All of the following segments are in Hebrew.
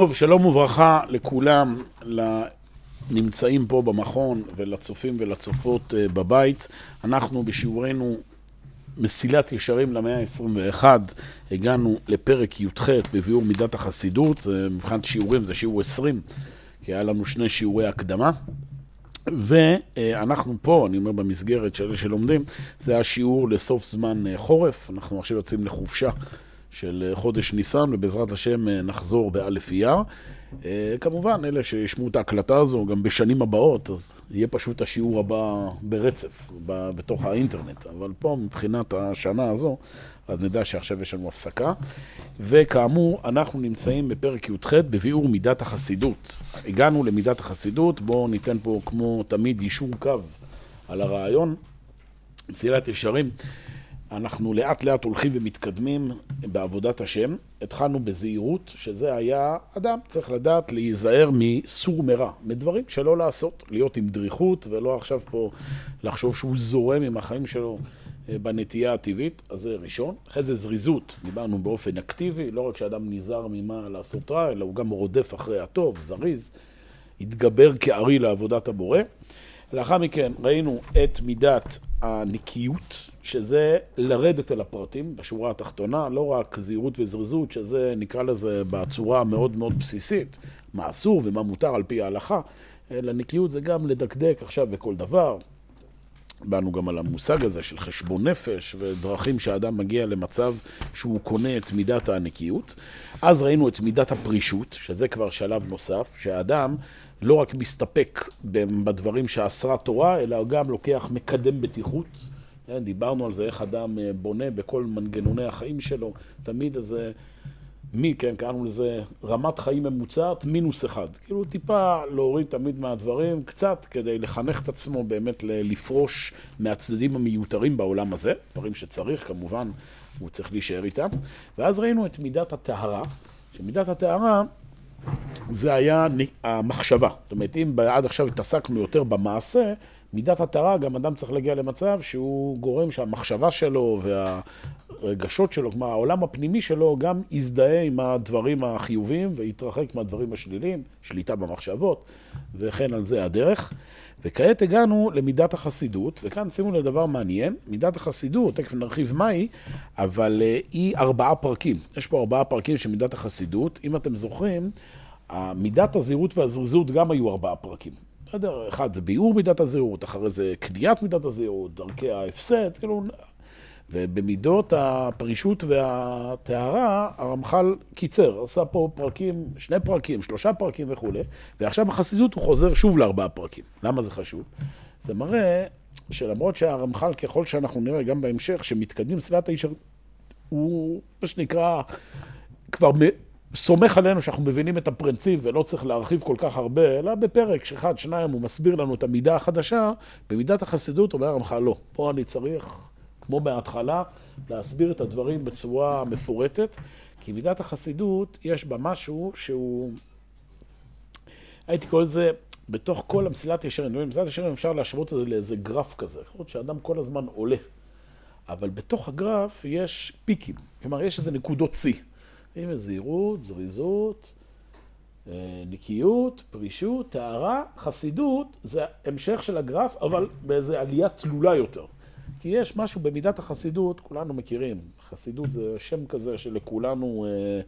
טוב, שלום וברכה לכולם, לנמצאים פה במכון ולצופים ולצופות אה, בבית. אנחנו בשיעורנו מסילת ישרים למאה ה-21, הגענו לפרק י"ח בביאור מידת החסידות, מבחינת שיעורים זה שיעור 20, כי היה לנו שני שיעורי הקדמה. ואנחנו פה, אני אומר במסגרת של אלה שלומדים, זה השיעור לסוף זמן אה, חורף, אנחנו עכשיו יוצאים לחופשה. של אה, חודש ניסן, ובעזרת השם אה, נחזור באלף אייר. אה, כמובן, אלה שישמעו את ההקלטה הזו גם בשנים הבאות, אז יהיה פשוט השיעור הבא ברצף, בתוך האינטרנט. אבל פה, מבחינת השנה הזו, אז נדע שעכשיו יש לנו הפסקה. וכאמור, אנחנו נמצאים בפרק י"ח בביאור מידת החסידות. הגענו למידת החסידות, בואו ניתן פה, כמו תמיד, יישור קו על הרעיון. מסילת ישרים. אנחנו לאט לאט הולכים ומתקדמים בעבודת השם. התחלנו בזהירות, שזה היה אדם, צריך לדעת להיזהר מסור מרע, מדברים שלא לעשות, להיות עם דריכות ולא עכשיו פה לחשוב שהוא זורם עם החיים שלו אה, בנטייה הטבעית, אז זה ראשון. אחרי זה זריזות, דיברנו באופן אקטיבי, לא רק שאדם נזהר ממה לעשות רע, אלא הוא גם רודף אחרי הטוב, זריז, התגבר כארי לעבודת הבורא. לאחר מכן ראינו את מידת הנקיות, שזה לרדת אל הפרטים בשורה התחתונה, לא רק זהירות וזריזות, שזה נקרא לזה בצורה המאוד מאוד בסיסית, מה אסור ומה מותר על פי ההלכה, אלא נקיות זה גם לדקדק עכשיו בכל דבר. באנו גם על המושג הזה של חשבון נפש ודרכים שהאדם מגיע למצב שהוא קונה את מידת הנקיות. אז ראינו את מידת הפרישות, שזה כבר שלב נוסף, שהאדם לא רק מסתפק בדברים שאסרה תורה, אלא גם לוקח מקדם בטיחות. כן, דיברנו על זה, איך אדם אה, בונה בכל מנגנוני החיים שלו, תמיד איזה, מי, כן, קראנו לזה רמת חיים ממוצעת, מינוס אחד. כאילו טיפה להוריד תמיד מהדברים, קצת, כדי לחנך את עצמו באמת לפרוש מהצדדים המיותרים בעולם הזה, דברים שצריך, כמובן, הוא צריך להישאר איתם. ואז ראינו את מידת הטהרה, שמידת הטהרה זה היה המחשבה. זאת אומרת, אם עד עכשיו התעסקנו יותר במעשה, מידת התרה, גם אדם צריך להגיע למצב שהוא גורם שהמחשבה שלו והרגשות שלו, כלומר העולם הפנימי שלו, גם יזדהה עם הדברים החיוביים ויתרחק מהדברים השליליים, שליטה במחשבות, וכן על זה הדרך. וכעת הגענו למידת החסידות, וכאן שימו לדבר מעניין, מידת החסידות, תכף נרחיב מהי, אבל uh, היא ארבעה פרקים. יש פה ארבעה פרקים של מידת החסידות. אם אתם זוכרים, מידת הזהירות והזריזות גם היו ארבעה פרקים. בסדר, אחד זה ביאור מידת הזהירות, אחרי זה קניית מידת הזהירות, דרכי ההפסד, כאילו... ובמידות הפרישות והטהרה, הרמח"ל קיצר, עשה פה פרקים, שני פרקים, שלושה פרקים וכולי, ועכשיו בחסידות הוא חוזר שוב לארבעה פרקים. למה זה חשוב? זה מראה שלמרות שהרמח"ל, ככל שאנחנו נראה גם בהמשך, שמתקדמים סביבת הישר, הוא, מה שנקרא, כבר סומך עלינו שאנחנו מבינים את הפרינציפ ולא צריך להרחיב כל כך הרבה, אלא בפרק שאחד, שניים, הוא מסביר לנו את המידה החדשה, במידת החסידות אומר הרמח"ל לא. פה אני צריך, כמו בהתחלה, להסביר את הדברים בצורה מפורטת, כי מידת החסידות, יש בה משהו שהוא, הייתי קורא לזה, בתוך כל המסילת ישרים, מסילת ישרים אפשר להשוות את זה לאיזה גרף כזה, יכול להיות שאדם כל הזמן עולה, אבל בתוך הגרף יש פיקים, כלומר יש איזה נקודות שיא. עם זהירות, זריזות, אה, נקיות, פרישות, טהרה, חסידות, זה המשך של הגרף, אבל באיזה עלייה תלולה יותר. כי יש משהו במידת החסידות, כולנו מכירים, חסידות זה שם כזה שלכולנו אה,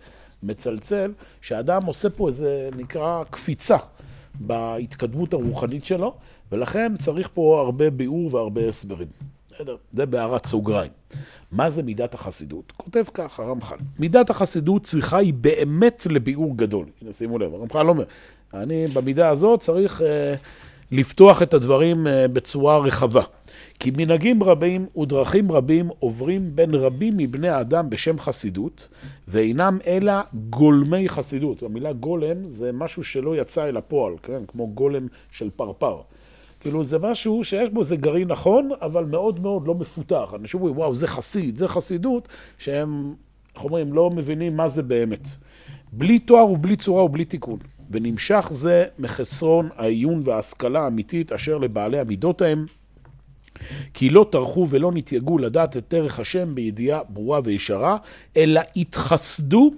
מצלצל, שאדם עושה פה איזה, נקרא, קפיצה בהתקדמות הרוחנית שלו, ולכן צריך פה הרבה ביאור והרבה הסברים. בסדר, זה בהערת סוגריים. מה זה מידת החסידות? כותב כך הרמח"ל, מידת החסידות צריכה היא באמת לביאור גדול. הנה שימו לב, הרמח"ל אומר, אני במידה הזאת צריך uh, לפתוח את הדברים uh, בצורה רחבה. כי מנהגים רבים ודרכים רבים עוברים בין רבים מבני האדם בשם חסידות, ואינם אלא גולמי חסידות. המילה גולם זה משהו שלא יצא אל הפועל, כן? כמו גולם של פרפר. כאילו זה משהו שיש בו איזה גרעין נכון, אבל מאוד מאוד לא מפותח. אנשים אומרים, וואו, זה חסיד, זה חסידות, שהם, איך אומרים, לא מבינים מה זה באמת. בלי תואר ובלי צורה ובלי תיקון. ונמשך זה מחסרון העיון וההשכלה האמיתית אשר לבעלי המידות ההם, כי לא טרחו ולא נתייגו לדעת את ערך השם בידיעה ברורה וישרה, אלא התחסדו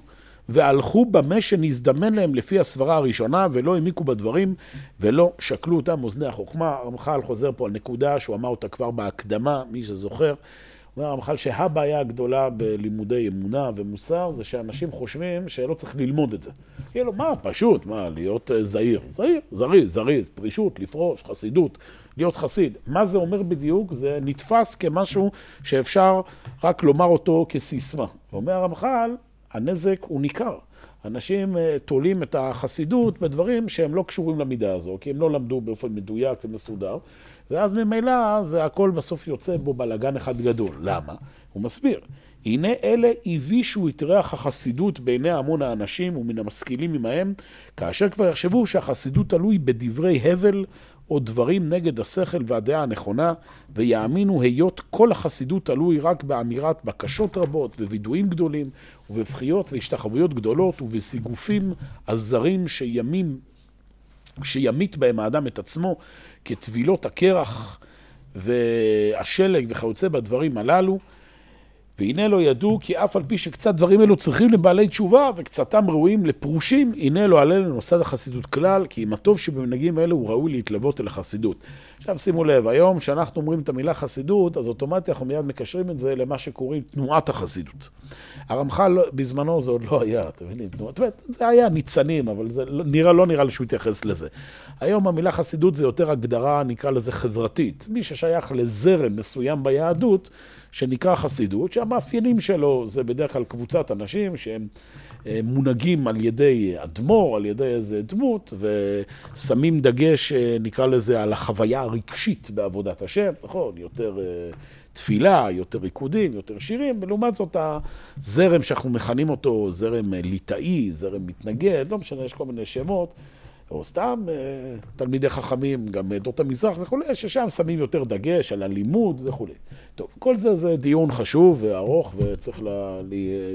והלכו במה שנזדמן להם לפי הסברה הראשונה, ולא העמיקו בדברים, ולא שקלו אותם אוזני החוכמה. הרמח"ל חוזר פה על נקודה שהוא אמר אותה כבר בהקדמה, מי שזוכר. אומר הרמח"ל שהבעיה הגדולה בלימודי אמונה ומוסר זה שאנשים חושבים שלא צריך ללמוד את זה. כאילו, מה, פשוט, מה, להיות uh, זהיר. זהיר, זריז, זריז, פרישות, לפרוש, חסידות, להיות חסיד. מה זה אומר בדיוק? זה נתפס כמשהו שאפשר רק לומר אותו כסיסמה. אומר הרמח"ל, הנזק הוא ניכר. אנשים uh, תולים את החסידות בדברים שהם לא קשורים למידה הזו, כי הם לא למדו באופן מדויק ומסודר. ואז ממילא זה הכל בסוף יוצא בו בלאגן אחד גדול. למה? הוא מסביר. הנה אלה הבישו את ריח החסידות בעיני המון האנשים ומן המשכילים עמהם, כאשר כבר יחשבו שהחסידות תלוי בדברי הבל או דברים נגד השכל והדעה הנכונה, ויאמינו היות כל החסידות תלוי רק באמירת בקשות רבות, בווידויים גדולים, ובבחיות והשתחוויות גדולות, ובסיגופים הזרים שימים, שימית בהם האדם את עצמו, כטבילות הקרח והשלג וכיוצא בדברים הללו. והנה לא ידעו כי אף על פי שקצת דברים אלו צריכים לבעלי תשובה וקצתם ראויים לפרושים, הנה לא עלה לנוסד החסידות כלל, כי אם הטוב שבמנהגים אלו הוא ראוי להתלוות אל החסידות. עכשיו שימו לב, היום כשאנחנו אומרים את המילה חסידות, אז אוטומטית אנחנו מיד מקשרים את זה למה שקוראים תנועת החסידות. הרמח"ל בזמנו זה עוד לא היה, אתם מבינים? תנועת, זה היה ניצנים, אבל זה לא- נראה, לא נראה לי שהוא התייחס לזה. היום המילה חסידות זה יותר הגדרה, נקרא לזה חברתית. מי ששייך לזרם מסוים ביהדות, שנקרא חסידות, שהמאפיינים שלו זה בדרך כלל קבוצת אנשים שהם מונהגים על ידי אדמו"ר, על ידי איזה דמות, ושמים דגש, אה, נקרא לזה, על החוויה הרגשית בעבודת השם, נכון? יותר אה, תפילה, יותר ריקודים, יותר שירים, ולעומת זאת הזרם שאנחנו מכנים אותו זרם ליטאי, זרם מתנגד, לא משנה, יש כל מיני שמות. או סתם אה, תלמידי חכמים, גם עדות המזרח וכולי, ששם שמים יותר דגש על הלימוד וכולי. טוב, כל זה זה דיון חשוב וארוך וצריך לה,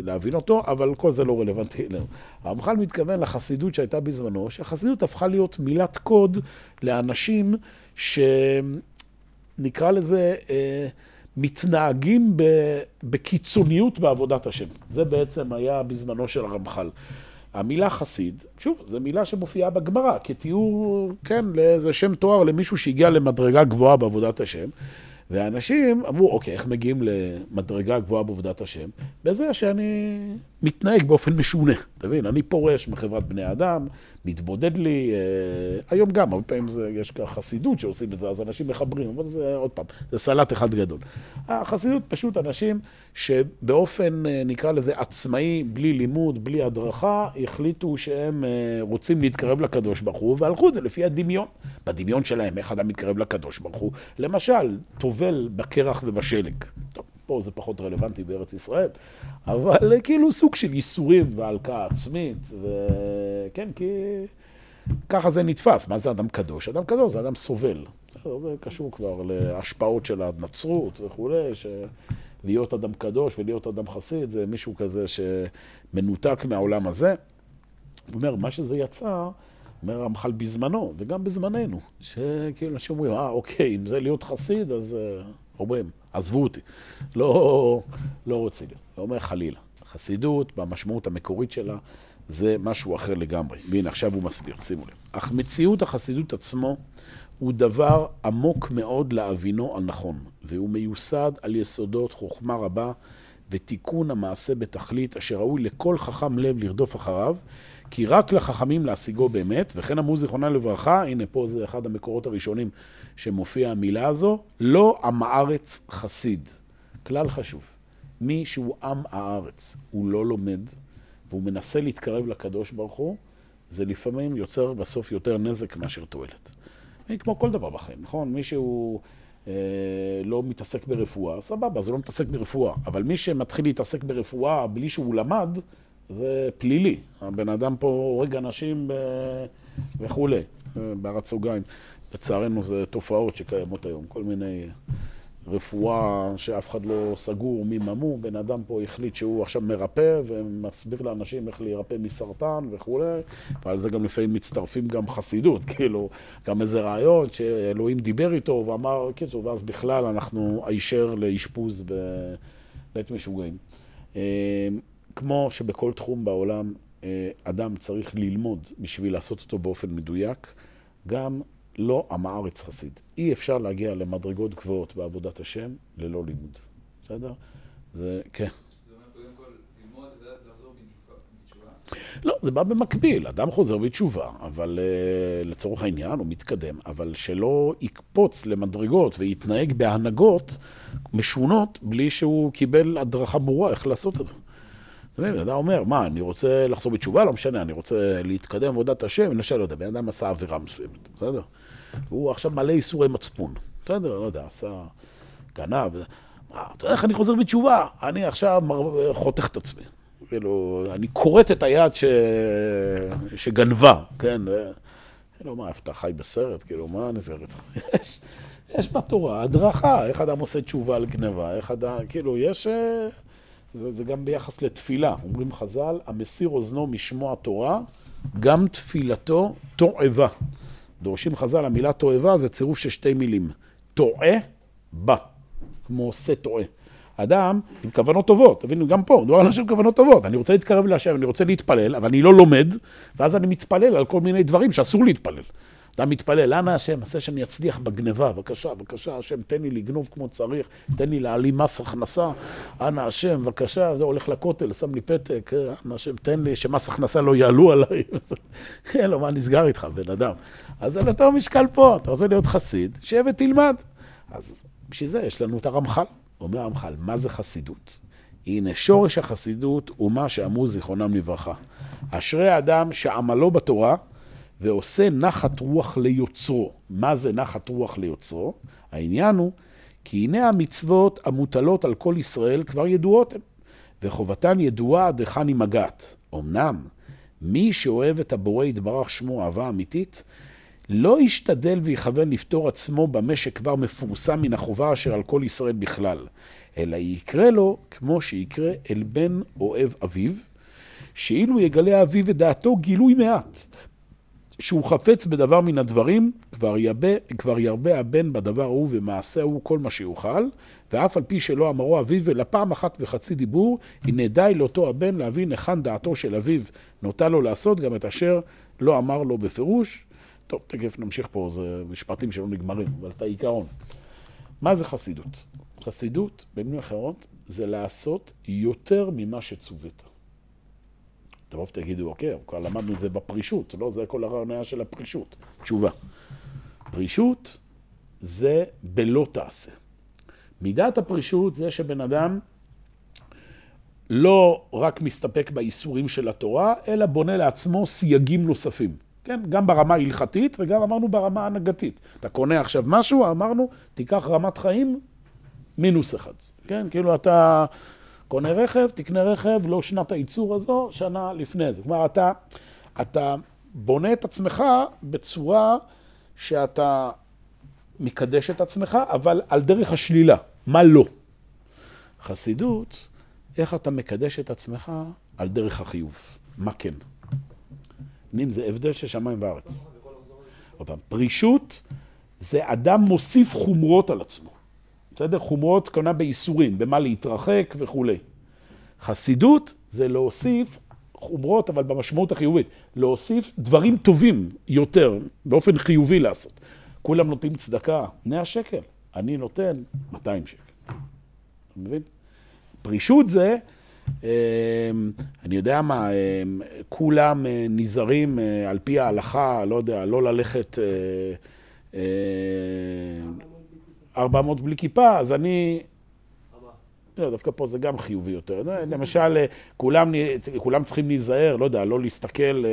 להבין אותו, אבל כל זה לא רלוונטי אלינו. הרמח"ל מתכוון לחסידות שהייתה בזמנו, שהחסידות הפכה להיות מילת קוד לאנשים שנקרא לזה... אה, מתנהגים בקיצוניות בעבודת השם. זה בעצם היה בזמנו של הרמח"ל. המילה חסיד, שוב, זו מילה שמופיעה בגמרא, כתיאור, כן, לאיזה שם תואר למישהו שהגיע למדרגה גבוהה בעבודת השם. ואנשים אמרו, אוקיי, איך מגיעים למדרגה גבוהה בעבודת השם? בזה שאני מתנהג באופן משונה. אתה מבין? אני פורש מחברת בני אדם, מתבודד לי, אה, היום גם, הרבה פעמים זה, יש חסידות שעושים את זה, אז אנשים מחברים, אבל זה עוד פעם, זה סלט אחד גדול. החסידות פשוט אנשים שבאופן, אה, נקרא לזה, עצמאי, בלי לימוד, בלי הדרכה, החליטו שהם אה, רוצים להתקרב לקדוש ברוך הוא, והלכו את זה לפי הדמיון. בדמיון שלהם, איך אדם מתקרב לקדוש ברוך הוא. למשל, טובל בקרח ובשלג. טוב. פה זה פחות רלוונטי בארץ ישראל, אבל כאילו סוג של ייסורים והלקאה עצמית, וכן, כי ככה זה נתפס. מה זה אדם קדוש? אדם קדוש זה אדם סובל. זה קשור כבר להשפעות של הנצרות וכולי, שלהיות אדם קדוש ולהיות אדם חסיד זה מישהו כזה שמנותק מהעולם הזה. הוא אומר, מה שזה יצא, אומר המח"ל בזמנו, וגם בזמננו, שכאילו אנשים אומרים, אה, אוקיי, אם זה להיות חסיד, אז אומרים, עזבו אותי. לא, לא להיות. לא אומר חלילה. חסידות, במשמעות המקורית שלה, זה משהו אחר לגמרי. והנה, עכשיו הוא מסביר, שימו לב. אך מציאות החסידות עצמו הוא דבר עמוק מאוד להבינו הנכון, והוא מיוסד על יסודות חוכמה רבה ותיקון המעשה בתכלית, אשר ראוי לכל חכם לב לרדוף אחריו, כי רק לחכמים להשיגו באמת, וכן אמרו זיכרונה לברכה, הנה פה זה אחד המקורות הראשונים שמופיע המילה הזו, לא עם הארץ חסיד. כלל חשוב. מי שהוא עם הארץ, הוא לא לומד, והוא מנסה להתקרב לקדוש ברוך הוא, זה לפעמים יוצר בסוף יותר נזק מאשר תועלת. כמו כל דבר בחיים, נכון? מי שהוא אה, לא מתעסק ברפואה, סבבה, זה לא מתעסק ברפואה. אבל מי שמתחיל להתעסק ברפואה בלי שהוא למד, זה פלילי. הבן אדם פה הורג אנשים ב... וכולי, בארץ סוגריים. לצערנו זה תופעות שקיימות היום, כל מיני רפואה שאף אחד לא סגור מי ממו, בן אדם פה החליט שהוא עכשיו מרפא ומסביר לאנשים איך להירפא מסרטן וכולי, ועל זה גם לפעמים מצטרפים גם חסידות, כאילו, גם איזה רעיון שאלוהים דיבר איתו ואמר, קיצור, ואז בכלל אנחנו הישר לאשפוז בבית משוגעים. כמו שבכל תחום בעולם אה, אדם צריך ללמוד בשביל לעשות אותו באופן מדויק, גם לא עם הארץ חסיד. אי אפשר להגיע למדרגות גבוהות בעבודת השם ללא לימוד. בסדר? זה, כן. לא, זה בא במקביל, אדם חוזר בתשובה, אבל uh, לצורך העניין הוא מתקדם, אבל שלא יקפוץ למדרגות ויתנהג בהנהגות משונות בלי שהוא קיבל הדרכה ברורה איך לעשות את זה. אתה מבין, אדם אומר, מה, אני רוצה לחזור בתשובה? לא משנה, אני רוצה להתקדם בעבודת השם, אני לא יודע, בן אדם עשה עבירה מסוימת, בסדר? הוא עכשיו מלא איסורי מצפון, בסדר, לא יודע, עשה גנב, אתה יודע איך אני חוזר בתשובה? אני עכשיו חותך את עצמי. כאילו, אני כורת את היד ש... שגנבה, כן? כאילו, מה, אתה חי בסרט? כאילו, מה נזכרת? יש, יש בתורה הדרכה, איך אדם עושה תשובה על גניבה, איך אדם, כאילו, יש... אה, זה, זה גם ביחס לתפילה. אומרים חז"ל, המסיר אוזנו משמוע תורה, גם תפילתו תועבה. דורשים חז"ל, המילה תועבה זה צירוף של שתי מילים. טועה, בא. כמו עושה טועה. אדם עם כוונות טובות, תבינו, גם פה, מדובר על אנשים עם כוונות טובות. אני רוצה להתקרב להשם, אני רוצה להתפלל, אבל אני לא לומד, ואז אני מתפלל על כל מיני דברים שאסור להתפלל. אדם מתפלל, אנא השם, עשה שאני אצליח בגניבה, בבקשה, בבקשה, השם, תן לי לגנוב כמו צריך, תן לי להעלים מס הכנסה, אנא השם, בבקשה, זה הולך לכותל, שם לי פתק, אנא השם, תן לי שמס הכנסה לא יעלו עליי. כן, לא, מה נסגר איתך, בן אדם? אז על אותו משקל פה, אתה רוצה להיות חסיד, שב ותלמד. אז בשביל זה יש לנו את הרמח"ל. אומר הרמח"ל, מה זה חסידות? הנה, שורש החסידות הוא מה שאמרו זיכרונם לברכה. אשרי האדם שעמלו בתורה ועושה נחת רוח ליוצרו. מה זה נחת רוח ליוצרו? העניין הוא, כי הנה המצוות המוטלות על כל ישראל כבר ידועות הן, וחובתן ידועה עד היכן היא מגעת. אמנם, מי שאוהב את הבורא יתברך שמו אהבה אמיתית, לא ישתדל ויכוון לפתור עצמו במה שכבר מפורסם מן החובה אשר על כל ישראל בכלל, אלא יקרה לו כמו שיקרה אל בן אוהב אביו, שאילו יגלה אביו את דעתו גילוי מעט, שהוא חפץ בדבר מן הדברים, כבר, יבה, כבר ירבה הבן בדבר ההוא ומעשה ההוא כל מה שיוכל, ואף על פי שלא אמרו אביו, אלא פעם אחת וחצי דיבור, הנה די לאותו הבן להבין היכן דעתו של אביו נוטה לו לעשות גם את אשר לא אמר לו בפירוש, טוב, תכף נמשיך פה, זה משפטים שלא נגמרים, אבל את העיקרון. מה זה חסידות? חסידות, במילים אחרות, זה לעשות יותר ממה שצוות. טוב, תגידו, אוקיי, כבר למדנו את זה בפרישות, לא? זה כל הרעיון של הפרישות. תשובה. פרישות זה בלא תעשה. מידת הפרישות זה שבן אדם לא רק מסתפק באיסורים של התורה, אלא בונה לעצמו סייגים נוספים. כן? גם ברמה ההלכתית וגם אמרנו ברמה ההנהגתית. אתה קונה עכשיו משהו, אמרנו, תיקח רמת חיים מינוס אחד. כן? כאילו אתה קונה רכב, תקנה רכב, לא שנת הייצור הזו, שנה לפני זה. כלומר, אתה, אתה בונה את עצמך בצורה שאתה מקדש את עצמך, אבל על דרך השלילה. מה לא? חסידות, איך אתה מקדש את עצמך על דרך החיוב. מה כן? נים, זה הבדל של שמיים וארץ. פרישות זה אדם מוסיף חומרות על עצמו. בסדר? חומרות קונה בייסורים, במה להתרחק וכולי. חסידות זה להוסיף חומרות, אבל במשמעות החיובית. להוסיף דברים טובים יותר, באופן חיובי לעשות. כולם נותנים צדקה, 100 שקל, אני נותן 200 שקל. אתה מבין? פרישות זה אמ, אני יודע מה, אמ, כולם אה, נזהרים אה, על פי ההלכה, לא יודע, לא ללכת 400 אה, בלי כיפה, אז אני... לא, דווקא פה זה גם חיובי יותר. למשל, כולם, כולם צריכים להיזהר, לא יודע, לא להסתכל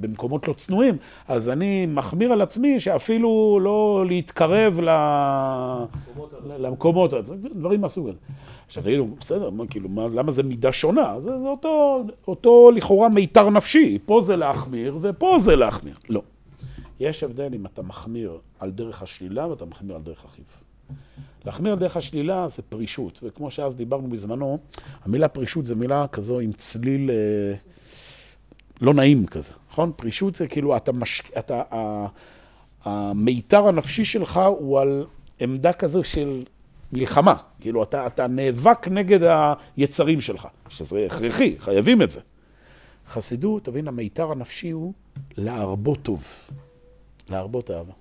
במקומות לא צנועים, אז אני מחמיר על עצמי שאפילו לא להתקרב למקומות, דברים מהסוג הזה. עכשיו תגידו, בסדר, מה, כאילו, מה, למה זה מידה שונה? זה, זה אותו, אותו לכאורה מיתר נפשי, פה זה להחמיר ופה זה להחמיר. לא. יש הבדל אם אתה מחמיר על דרך השלילה ואתה מחמיר על דרך החיוב. להחמיר דרך השלילה זה פרישות, וכמו שאז דיברנו בזמנו, המילה פרישות זה מילה כזו עם צליל אה, לא נעים כזה, נכון? פרישות זה כאילו, אתה מש... אתה... המיתר הנפשי שלך הוא על עמדה כזו של מלחמה. כאילו, אתה, אתה נאבק נגד היצרים שלך, שזה הכרחי, חייבים את זה. חסידות, תבין, המיתר הנפשי הוא להרבות טוב, להרבות אהבה.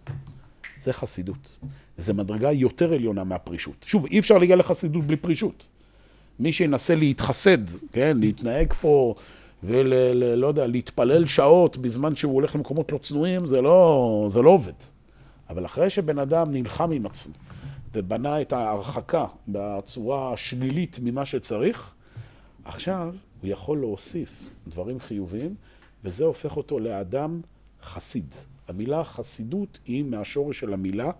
זה חסידות. זו מדרגה יותר עליונה מהפרישות. שוב, אי אפשר להגיע לחסידות בלי פרישות. מי שינסה להתחסד, כן, להתנהג פה ול... לא יודע, להתפלל שעות בזמן שהוא הולך למקומות לא צנועים, זה לא, זה לא עובד. אבל אחרי שבן אדם נלחם עם עצמו ובנה את ההרחקה בצורה השלילית ממה שצריך, עכשיו הוא יכול להוסיף דברים חיוביים, וזה הופך אותו לאדם חסיד. המילה חסידות היא מהשורש של המילה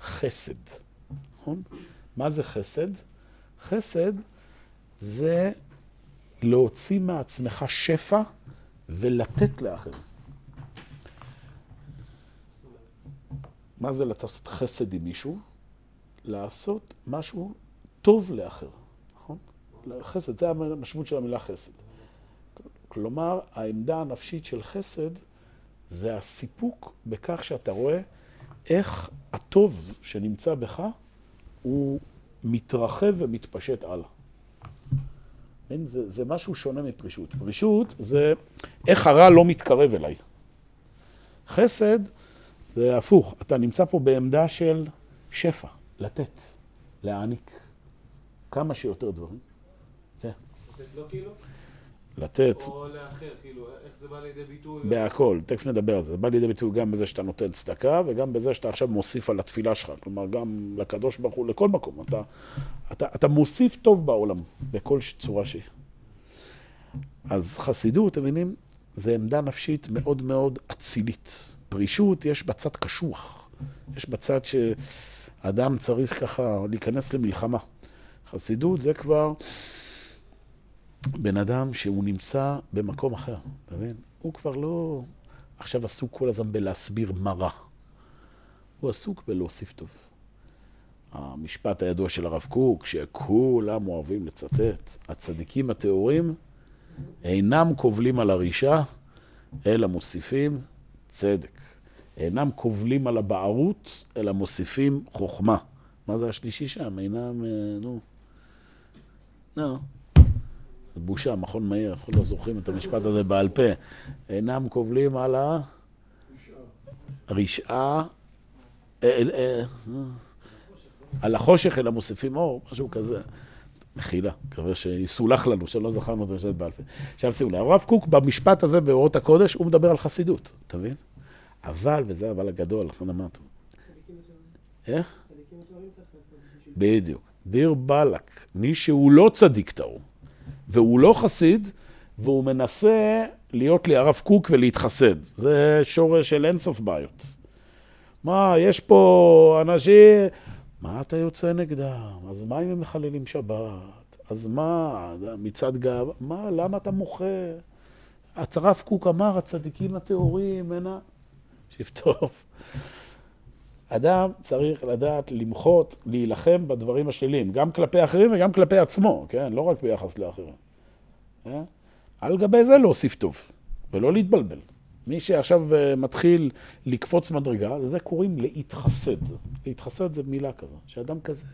חסד, נכון? מה זה חסד? חסד זה להוציא מעצמך שפע ולתת לאחרים. מה זה לעשות חסד עם מישהו? לעשות משהו טוב לאחר, נכון? חסד, זה המשמעות של המילה חסד. כלומר, העמדה הנפשית של חסד זה הסיפוק בכך שאתה רואה איך הטוב שנמצא בך הוא מתרחב ומתפשט הלאה. אין, זה, זה משהו שונה מפרישות. פרישות זה איך הרע לא מתקרב אליי. חסד זה הפוך, אתה נמצא פה בעמדה של שפע, לתת, להעניק כמה שיותר דברים. כן. לא כאילו? לתת. או לאחר, כאילו, איך זה בא לידי ביטוי? בהכל, תכף נדבר על זה. זה בא לידי ביטוי גם בזה שאתה נותן צדקה, וגם בזה שאתה עכשיו מוסיף על התפילה שלך. כלומר, גם לקדוש ברוך הוא, לכל מקום. אתה, אתה, אתה מוסיף טוב בעולם, בכל צורה שהיא. אז חסידות, אתם מבינים, זה עמדה נפשית מאוד מאוד אצילית. פרישות, יש בצד קשוח. יש בצד שאדם צריך ככה להיכנס למלחמה. חסידות זה כבר... בן אדם שהוא נמצא במקום אחר, אתה מבין? הוא כבר לא עכשיו עסוק כל הזמן בלהסביר מה רע. הוא עסוק בלהוסיף טוב. המשפט הידוע של הרב קוק, שכולם אוהבים לצטט, הצדיקים הטהורים אינם קובלים על הרישה, אלא מוסיפים צדק. אינם קובלים על הבערות, אלא מוסיפים חוכמה. מה זה השלישי שם? אינם, אה, נו, נו. בושה, מכון מאיר, אנחנו לא זוכרים את המשפט הזה בעל פה. אינם קובלים על הרשעה, אה, אה, על החושך, אלא מוסיפים אור, משהו כזה. מחילה, מקווה שיסולח לנו, שלא זכרנו את המשפט בעל פה. עכשיו שימו לב, הרב קוק במשפט הזה באורות הקודש, הוא מדבר על חסידות, אתה מבין? אבל, וזה אבל הגדול, אנחנו אמרנו. איך? בדיוק. דיר באלק, מי שהוא לא צדיק טהור, והוא לא חסיד, והוא מנסה להיות לי הרב קוק ולהתחסד. זה שורש של אינסוף בעיות. מה, יש פה אנשים, מה אתה יוצא נגדם? אז מה אם הם מחללים שבת? אז מה, מצד גאווה? מה, למה אתה מוחה? הרב קוק אמר, הצדיקים הטהורים, אין ה... תקשיב טוב. אדם צריך לדעת למחות, להילחם בדברים השליליים, גם כלפי אחרים וגם כלפי עצמו, כן? לא רק ביחס לאחרים. כן? על גבי זה להוסיף טוב, ולא להתבלבל. מי שעכשיו אה, מתחיל לקפוץ מדרגה, לזה קוראים להתחסד. להתחסד זה מילה כזו, שאדם כזה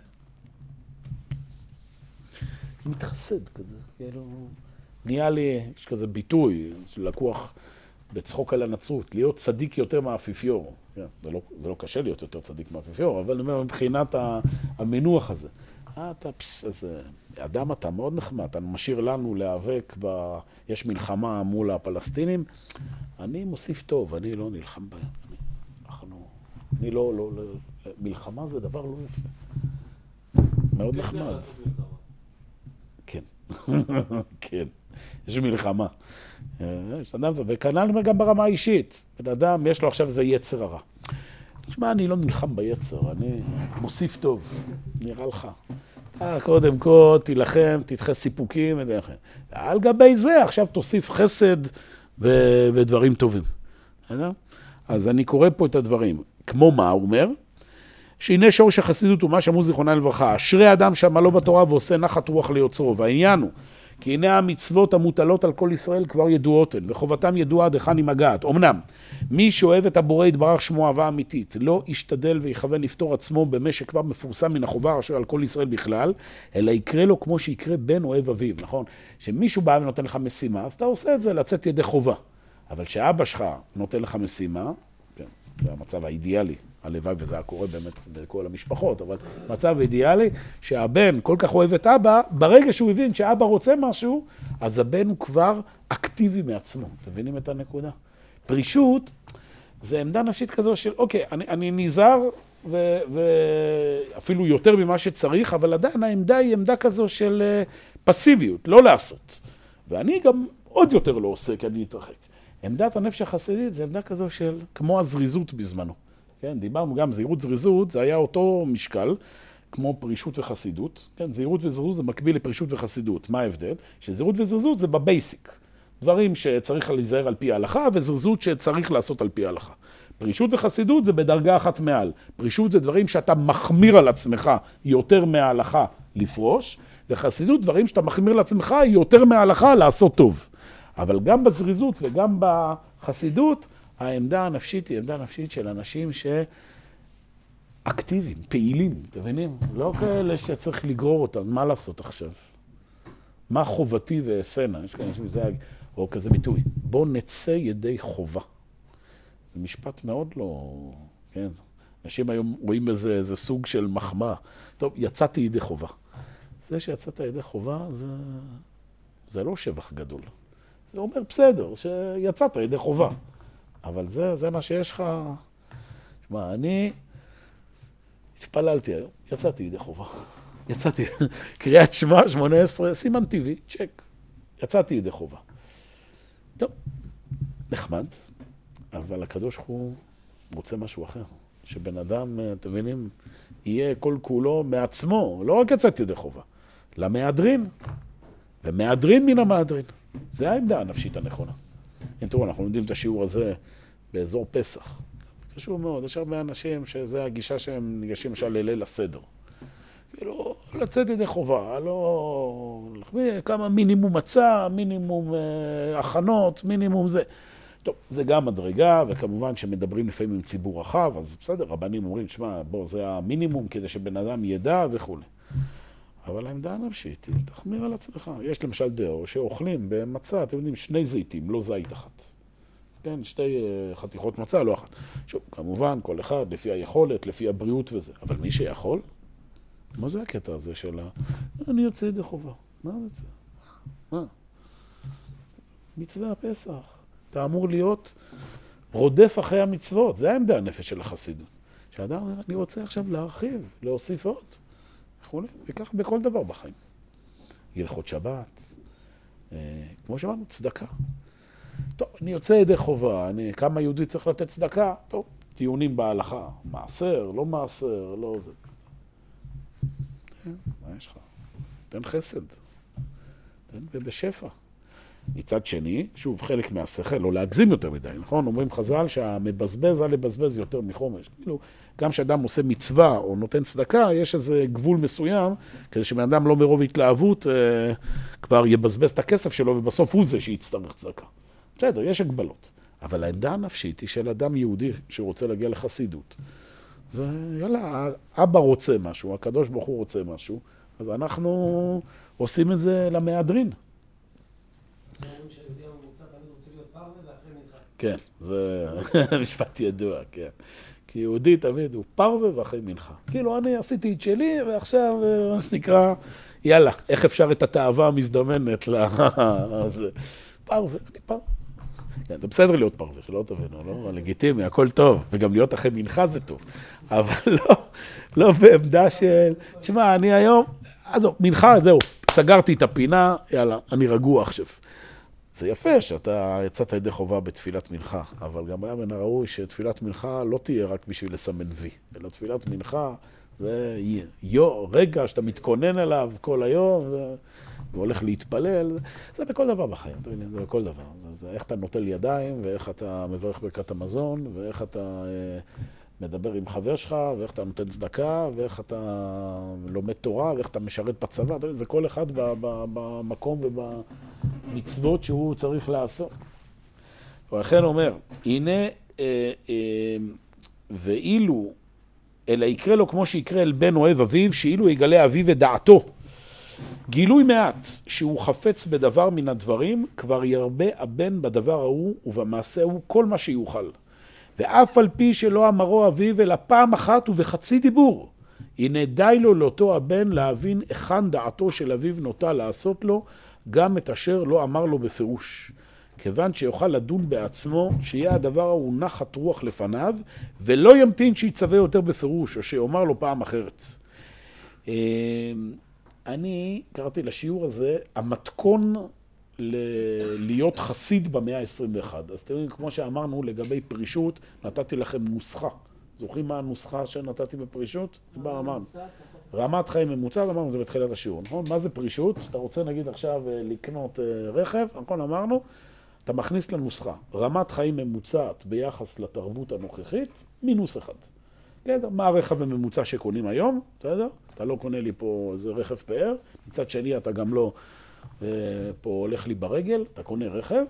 מתחסד כזה, כאילו, נהיה לי, יש כזה ביטוי שלקוח בצחוק על הנצרות, להיות צדיק יותר מהאפיפיור. כן, זה, לא, זה לא קשה להיות יותר צדיק מהאפיפיור, אבל אני אומר, מבחינת המינוח הזה. אה, אתה, אז אדם אתה מאוד נחמד, אתה משאיר לנו להיאבק, ב... יש מלחמה מול הפלסטינים, אני מוסיף טוב, אני לא נלחם בהם. אני, אנחנו, אני לא, לא, לא, מלחמה זה דבר לא יפה. מאוד נחמד. כן, כן, יש מלחמה. זה, וכנ"ל גם ברמה האישית. בן אדם, יש לו עכשיו איזה יצר הרע. תשמע, אני לא נלחם ביצר, אני מוסיף טוב, נראה לך. אתה קודם כל תילחם, תדחה סיפוקים, על גבי זה עכשיו תוסיף חסד ו- ודברים טובים. אז אני קורא פה את הדברים. כמו מה, הוא אומר? שהנה שורש החסידות ומה שאמרו זיכרונה לברכה, אשרי אדם שעמלו בתורה ועושה נחת רוח ליוצרו. והעניין הוא, כי הנה המצוות המוטלות על כל ישראל כבר ידועות הן, וחובתם ידועה עד היכן היא מגעת. אמנם, מי שאוהב את הבורא יתברך שמו אהבה אמיתית, לא ישתדל ויכוון לפתור עצמו במה שכבר מפורסם מן החובה אשר על כל ישראל בכלל, אלא יקרה לו כמו שיקרה בן אוהב אביו, נכון? שמישהו בא ונותן לך משימה, אז אתה עושה את זה לצאת ידי חובה. אבל כשאבא שלך נותן לך משימה, כן, זה המצב האידיאלי, הלוואי וזה היה קורה באמת לכל המשפחות, אבל מצב אידיאלי שהבן כל כך אוהב את אבא, ברגע שהוא הבין שאבא רוצה משהו, אז הבן הוא כבר אקטיבי מעצמו. אתם מבינים את הנקודה? פרישות זה עמדה נפשית כזו של, אוקיי, אני, אני נזהר ואפילו יותר ממה שצריך, אבל עדיין העמדה היא עמדה כזו של אה, פסיביות, לא לעשות. ואני גם עוד יותר לא עושה, כי אני אתרחק. עמדת הנפש החסידית זה עמדה כזו של כמו הזריזות בזמנו. כן, דיברנו גם, זהירות זריזות, זה היה אותו משקל, כמו פרישות וחסידות. כן, זהירות וזריזות זה מקביל לפרישות וחסידות. מה ההבדל? שזהירות וזריזות זה בבייסיק. דברים שצריך להיזהר על פי ההלכה, וזריזות שצריך לעשות על פי ההלכה. פרישות וחסידות זה בדרגה אחת מעל. פרישות זה דברים שאתה מחמיר על עצמך יותר מההלכה לפרוש, וחסידות דברים שאתה מחמיר לעצמך יותר מההלכה לעשות טוב. אבל גם בזריזות וגם בחסידות, העמדה הנפשית היא עמדה נפשית של אנשים שאקטיביים, פעילים, אתם מבינים? לא כאלה שצריך לגרור אותם, מה לעשות עכשיו? מה חובתי ואעשנה? יש כאלה שזה, או כזה ביטוי, בואו נצא ידי חובה. זה משפט מאוד לא... כן. אנשים היום רואים בזה איזה סוג של מחמאה. טוב, יצאתי ידי חובה. זה שיצאת ידי חובה, זה, זה לא שבח גדול. זה אומר, בסדר, שיצאת ידי חובה. אבל זה, זה מה שיש לך... שמע, אני התפללתי היום, יצאתי ידי חובה. יצאתי, קריאת שמע, 18, סימן טבעי, צ'ק. יצאתי ידי חובה. טוב, נחמד, אבל הקדוש ברוך הוא רוצה משהו אחר. שבן אדם, אתם מבינים, יהיה כל כולו מעצמו, לא רק יצאתי ידי חובה, למהדרין, ומהדרין מן המהדרין. זה העמדה הנפשית הנכונה. אם תראו, אנחנו לומדים את השיעור הזה באזור פסח. חשוב מאוד, יש הרבה אנשים שזה הגישה שהם ניגשים למשל לליל הסדר. כאילו, לצאת ידי חובה, לא... כמה מינימום מצה, מינימום אה, הכנות, מינימום זה. טוב, זה גם מדרגה, וכמובן כשמדברים לפעמים עם ציבור רחב, אז בסדר, רבנים אומרים, שמע, בוא, זה המינימום כדי שבן אדם ידע וכולי. אבל העמדה הנפשית היא, תחמיר על עצמך. יש למשל דאו שאוכלים במצה, אתם יודעים, שני זיתים, לא זית אחת. כן, שתי אה, חתיכות מצה, לא אחת. שוב, כמובן, כל אחד לפי היכולת, לפי הבריאות וזה. אבל מי שיכול, מה זה הקטע הזה של ה... אני יוצא ידי חובה. מה זה? מה? מצווה הפסח. אתה אמור להיות רודף אחרי המצוות. זה העמדה הנפש של החסידות. שאדם אומר, אני רוצה עכשיו להרחיב, להוסיף עוד. וכולי, וכך בכל דבר בחיים. הלכות שבת, אה, כמו שאמרנו, צדקה. טוב, אני יוצא ידי חובה, אני, כמה יהודי צריך לתת צדקה? טוב, טיעונים בהלכה, מעשר, לא מעשר, לא זה. מה יש לך? תן חסד, תן ובשפע. מצד שני, שוב, חלק מהשכל, לא להגזים יותר מדי, נכון? אומרים חז"ל שהמבזבז על לבזבז יותר מחומש. כאילו, גם כשאדם עושה מצווה או נותן צדקה, יש איזה גבול מסוים, כדי שבן אדם לא מרוב התלהבות אה, כבר יבזבז את הכסף שלו, ובסוף הוא זה שיצטרך צדקה. בסדר, יש הגבלות. אבל העמדה הנפשית היא של אדם יהודי שרוצה להגיע לחסידות. זה, יאללה, אבא רוצה משהו, הקדוש ברוך הוא רוצה משהו, אז אנחנו עושים את זה למהדרין. כן, זה משפט ידוע, כן. כי יהודי תמיד הוא פרווה ואחרי מנחה. כאילו, אני עשיתי את שלי, ועכשיו, אה, מה שנקרא, יאללה, איך אפשר את התאווה המזדמנת ל... פרווה, אני פרווה. כן, זה בסדר להיות פרווה, שלא תבינו, לא? לגיטימי, הכל טוב, וגם להיות אחרי מנחה זה טוב. אבל לא, לא בעמדה של, תשמע, אני היום, עזוב, מנחה, זהו, סגרתי את הפינה, יאללה, אני רגוע עכשיו. זה יפה שאתה יצאת ידי חובה בתפילת מנחה, אבל גם היה מן הראוי שתפילת מנחה לא תהיה רק בשביל לסמן וי, אלא תפילת מנחה זה יו, רגע שאתה מתכונן אליו כל היום והולך להתפלל, זה בכל דבר בחיים, זה בכל דבר. זה איך אתה נוטל ידיים, ואיך אתה מברך ברכת המזון, ואיך אתה אה, מדבר עם חבר שלך, ואיך אתה נותן צדקה, ואיך אתה לומד תורה, ואיך אתה משרת בצבא, אתה יודע, זה כל אחד במקום ובמצוות שהוא צריך לעשות. ולכן אומר, הנה, אה, אה, ואילו, אלא יקרה לו כמו שיקרה אל בן אוהב אביו, שאילו יגלה אביו את דעתו. גילוי מעט שהוא חפץ בדבר מן הדברים, כבר ירבה הבן בדבר ההוא ובמעשה ההוא כל מה שיוכל. ואף על פי שלא אמרו אביו אלא פעם אחת ובחצי דיבור, הנה די לו לאותו הבן להבין היכן דעתו של אביו נוטה לעשות לו, גם את אשר לא אמר לו בפירוש. כיוון שיוכל לדון בעצמו, שיהיה הדבר ההוא נחת רוח לפניו, ולא ימתין שיצווה יותר בפירוש, או שיאמר לו פעם אחרת. אני קראתי לשיעור הזה, המתכון ל- להיות חסיד במאה ה-21. אז אתם יודעים, כמו שאמרנו לגבי פרישות, נתתי לכם נוסחה. זוכרים מה הנוסחה שנתתי בפרישות? מה אמרנו? רמת חיים ממוצעת, אמרנו זה בתחילת השיעור, נכון? מה זה פרישות? אתה רוצה נגיד עכשיו אה, לקנות אה, רכב, נכון אמרנו? אתה מכניס לנוסחה רמת חיים ממוצעת ביחס לתרבות הנוכחית, מינוס אחד. בסדר? מה הרכב הממוצע שקונים היום, בסדר? אתה לא קונה לי פה איזה רכב פאר, מצד שני אתה גם לא אה, פה הולך לי ברגל, אתה קונה רכב,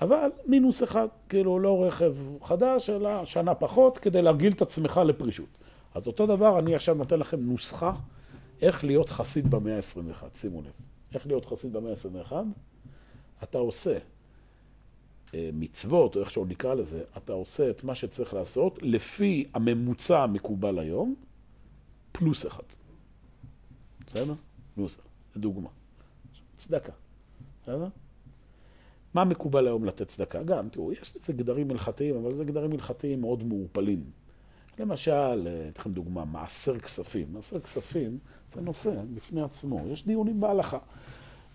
אבל מינוס אחד, כאילו לא רכב חדש, אלא שנה פחות, כדי להרגיל את עצמך לפרישות. אז אותו דבר, אני עכשיו נותן לכם נוסחה איך להיות חסיד במאה ה-21, שימו לב. איך להיות חסיד במאה ה-21? אתה עושה מצוות, או איך שהוא נקרא לזה, אתה עושה את מה שצריך לעשות לפי הממוצע המקובל היום, פלוס אחד. בסדר? פלוס אחד. לדוגמה. צדקה. בסדר? מה מקובל היום לתת צדקה? גם, תראו, יש לזה גדרים הלכתיים, אבל זה גדרים הלכתיים מאוד מעורפלים. למשל, אתן לכם דוגמה, מעשר כספים. מעשר כספים זה נושא בפני עצמו, יש דיונים בהלכה.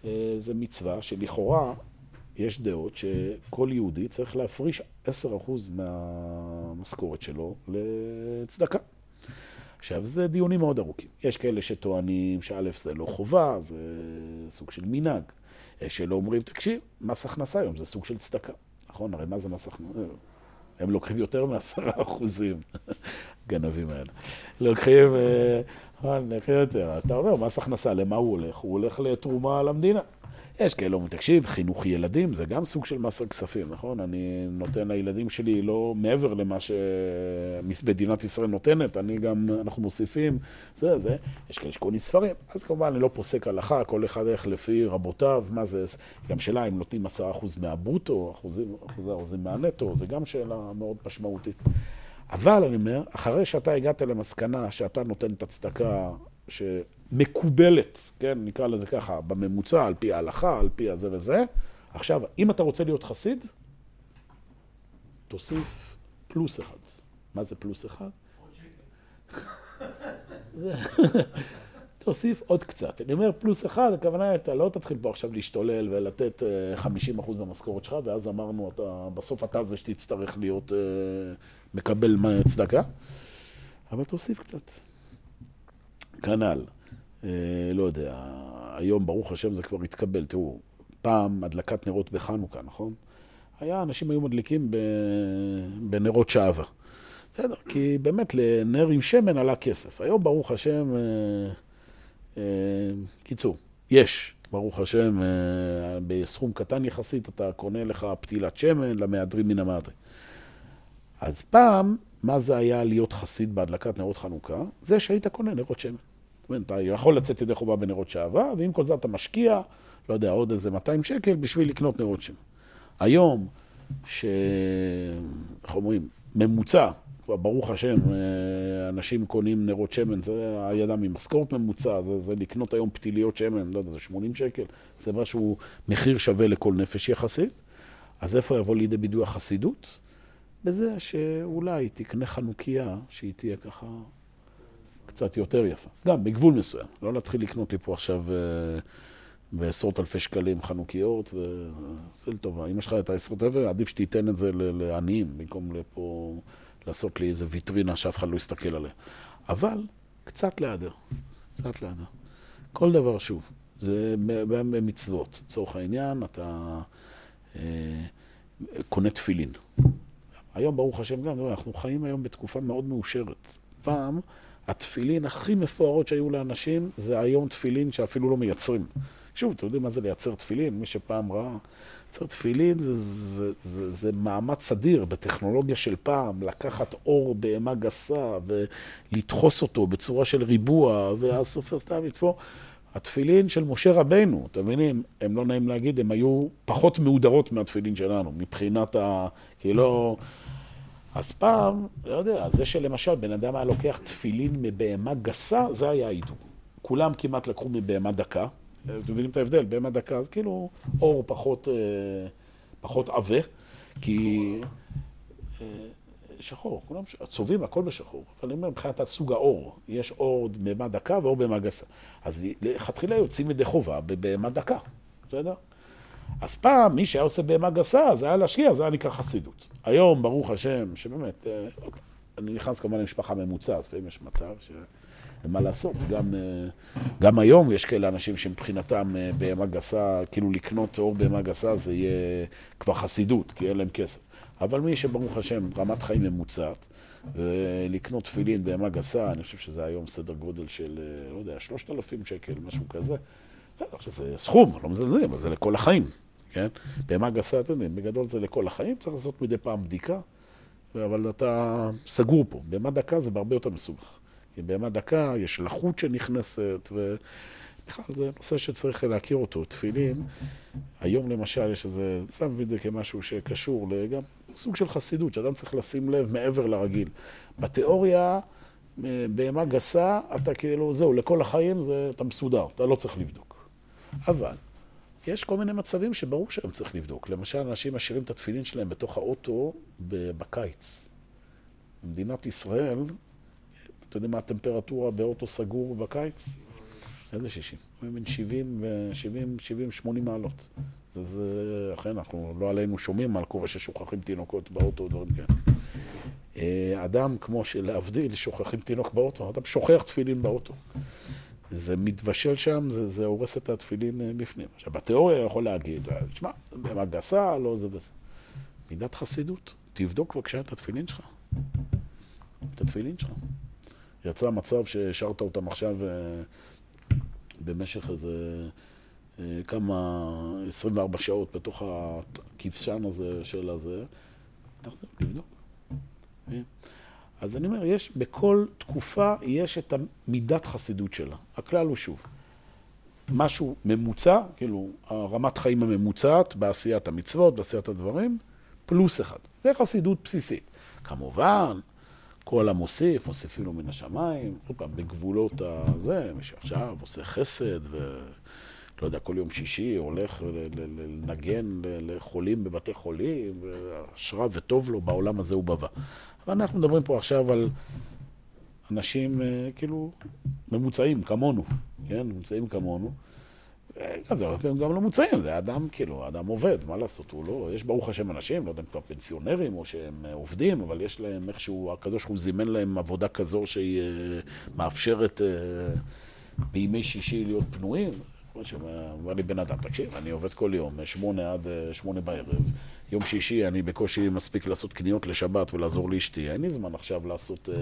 אה, זה מצווה שלכאורה יש דעות שכל יהודי צריך להפריש 10% מהמשכורת שלו לצדקה. עכשיו, זה דיונים מאוד ארוכים. יש כאלה שטוענים שא' זה לא חובה, זה סוג של מנהג. יש שלא אומרים, תקשיב, מס הכנסה היום זה סוג של צדקה. נכון? הרי מה זה מס הכנסה? הם לוקחים יותר מעשרה אחוזים, גנבים האלה. לוקחים, אה, נכון, לוקחים יותר. אתה אומר, מס הכנסה, למה הוא הולך? הוא הולך לתרומה למדינה. יש כאלה אומרים, תקשיב, חינוך ילדים זה גם סוג של מס הכספים, נכון? אני נותן לילדים שלי לא מעבר למה שמדינת ישראל נותנת, אני גם, אנחנו מוסיפים, זה, זה. יש כאלה שקונים ספרים, אז כמובן אני לא פוסק הלכה, כל אחד הולך לפי רבותיו, מה זה, גם שאלה אם נותנים עשרה אחוז מהברוטו, אחוזים, אחוזי אחוזים מהנטו, זה גם שאלה מאוד משמעותית. אבל אני אומר, אחרי שאתה הגעת למסקנה שאתה נותן את הצדקה שמקובלת, כן, נקרא לזה ככה, בממוצע, על פי ההלכה, על פי הזה וזה. עכשיו, אם אתה רוצה להיות חסיד, תוסיף פלוס אחד. מה זה פלוס אחד? תוסיף עוד קצת. אני אומר פלוס אחד, הכוונה, אתה לא תתחיל פה עכשיו להשתולל ולתת 50% במשכורת שלך, ואז אמרנו, אתה, בסוף אתה זה שתצטרך להיות, אה, מקבל צדקה, אבל תוסיף קצת. כנ"ל. אה, לא יודע, היום, ברוך השם, זה כבר התקבל. תראו, פעם הדלקת נרות בחנוכה, נכון? היה, אנשים היו מדליקים בנרות שעווה. בסדר, כי באמת לנר עם שמן עלה כסף. היום, ברוך השם, אה, אה, קיצור, יש, ברוך השם, בסכום קטן יחסית, אתה קונה לך פתילת שמן למהדרין מן המהדרין. אז פעם, מה זה היה להיות חסיד בהדלקת נרות חנוכה? זה שהיית קונה נרות שמן. אתה יכול לצאת ידי חובה בנרות שעבה, ועם כל זה אתה משקיע, לא יודע, עוד איזה 200 שקל בשביל לקנות נרות שם. היום, ש... איך אומרים, ממוצע, ברוך השם, אה, אנשים קונים נרות שמן, זה הידה ממשכורת ממוצע, זה, זה לקנות היום פתיליות שמן, לא יודע, זה 80 שקל, זה משהו, מחיר שווה לכל נפש יחסית. אז איפה יבוא לידי בידוי החסידות? בזה שאולי תקנה חנוכיה שהיא תהיה ככה קצת יותר יפה. גם בגבול מסוים. לא להתחיל לקנות לי פה עכשיו אה, בעשרות אלפי שקלים חנוכיות, וזה לטובה. אם יש לך את העשרות אלפי, עדיף שתיתן את זה לעניים, במקום לפה לעשות לי איזה ויטרינה שאף אחד לא יסתכל עליה. אבל קצת להיעדר, קצת להיעדר. כל דבר שוב, זה במצוות. לצורך העניין, אתה אה, קונה תפילין. היום, ברוך השם, גם, אנחנו חיים היום בתקופה מאוד מאושרת. פעם, התפילין הכי מפוארות שהיו לאנשים, זה היום תפילין שאפילו לא מייצרים. שוב, אתם יודעים מה זה לייצר תפילין? מי שפעם ראה, לייצר תפילין זה, זה, זה, זה מאמץ אדיר בטכנולוגיה של פעם, לקחת אור בהמה גסה ולדחוס אותו בצורה של ריבוע, והסופר סתם לתפור. התפילין של משה רבנו, אתם מבינים, הם לא נעים להגיד, הם היו פחות מהודרות מהתפילין שלנו, מבחינת ה... כי לא... אז פעם, לא יודע, זה שלמשל בן אדם היה לוקח תפילין מבהמה גסה, זה היה העידוד. כולם כמעט לקחו מבהמה דקה. אתם מבינים את ההבדל? בהמה דקה, זה כאילו אור פחות, אה, פחות עבה, כי... אה, שחור, כולם צובעים הכל בשחור, אבל אני אומר, מבחינת סוג האור, יש אור בהמה דקה ואור בהמה גסה. אז לכתחילה יוצאים ידי חובה בבהמה דקה, בסדר? אז פעם, מי שהיה עושה בהמה גסה, זה היה להשקיע, זה היה נקרא חסידות. היום, ברוך השם, שבאמת, אה, אוקיי, אני נכנס כמובן למשפחה ממוצעת, לפעמים יש מצב ש... מה לעשות, גם, אה, גם היום יש כאלה אנשים שמבחינתם אה, בהמה גסה, כאילו לקנות אור בהמה גסה זה יהיה כבר חסידות, כי אין להם כסף. אבל מי שברוך השם, רמת חיים ממוצעת, ולקנות תפילין בהמה גסה, אני חושב שזה היום סדר גודל של, לא יודע, שלושת אלפים שקל, משהו כזה. בסדר, שזה סכום, לא מזלזלים, אבל זה לכל החיים, כן? בהמה גסה, אתם יודעים, בגדול זה לכל החיים, צריך לעשות מדי פעם בדיקה, אבל אתה סגור פה. בהמה דקה זה בהרבה יותר מסובך. כי בהמה דקה יש לחות שנכנסת, ובכלל זה נושא שצריך להכיר אותו. תפילין, היום למשל יש איזה, שם את זה כמשהו שקשור לגם סוג של חסידות, שאדם צריך לשים לב מעבר לרגיל. בתיאוריה, בהמה גסה, אתה כאילו, זהו, לכל החיים זה, אתה מסודר, אתה לא צריך לבדוק. אבל יש כל מיני מצבים שברור שהם צריך לבדוק. למשל, אנשים משאירים את התפילין שלהם בתוך האוטו בקיץ. במדינת ישראל, אתה יודע מה הטמפרטורה באוטו סגור בקיץ? איזה 60? בין 70 ו-70, 70, 80 מעלות. זה, זה, אכן, אנחנו לא עלינו שומעים על קורה ששוכחים תינוקות באוטו, דברים כאלה. אה, אדם, כמו שלהבדיל, שוכחים תינוק באוטו, אדם שוכח תפילין באוטו. זה מתבשל שם, זה, זה הורס את התפילין אה, בפנים. עכשיו, בתיאוריה יכול להגיד, אה, תשמע, בהמה גסה, לא זה וזה. מידת חסידות, תבדוק בבקשה את התפילין שלך. את התפילין שלך. יצא מצב שהשארת אותם עכשיו אה, במשך איזה כמה, 24 שעות בתוך הכבשן הזה של הזה, תחזור, תבדוק. אז אני אומר, יש, בכל תקופה יש את המידת חסידות שלה. הכלל הוא שוב, משהו ממוצע, כאילו הרמת חיים הממוצעת בעשיית המצוות, בעשיית הדברים, פלוס אחד. זה חסידות בסיסית. כמובן, כל המוסיף, מוסיפים לו מן השמיים, עוד פעם, בגבולות הזה, מי שעכשיו עושה חסד ו... לא יודע, כל יום שישי הולך לנגן לחולים בבתי חולים, אשרה וטוב לו בעולם הזה ובבא. ואנחנו מדברים פה עכשיו על אנשים אה, כאילו ממוצעים, כמונו, כן? ממוצעים כמונו. גם זה הרבה פעמים גם לא מוצאים, זה אדם, כאילו, אדם עובד, מה לעשות, הוא לא, יש ברוך השם אנשים, לא יודע אם כבר פנסיונרים או שהם אה, עובדים, אבל יש להם איכשהו, הקדוש ברוך הוא זימן להם עבודה כזו שהיא אה, מאפשרת בימי שישי להיות פנויים. אמר לי בן אדם, תקשיב, אני עובד כל יום, שמונה עד שמונה בערב. יום שישי אני בקושי מספיק לעשות קניות לשבת ולעזור לאשתי. אין לי זמן עכשיו לעשות, אה,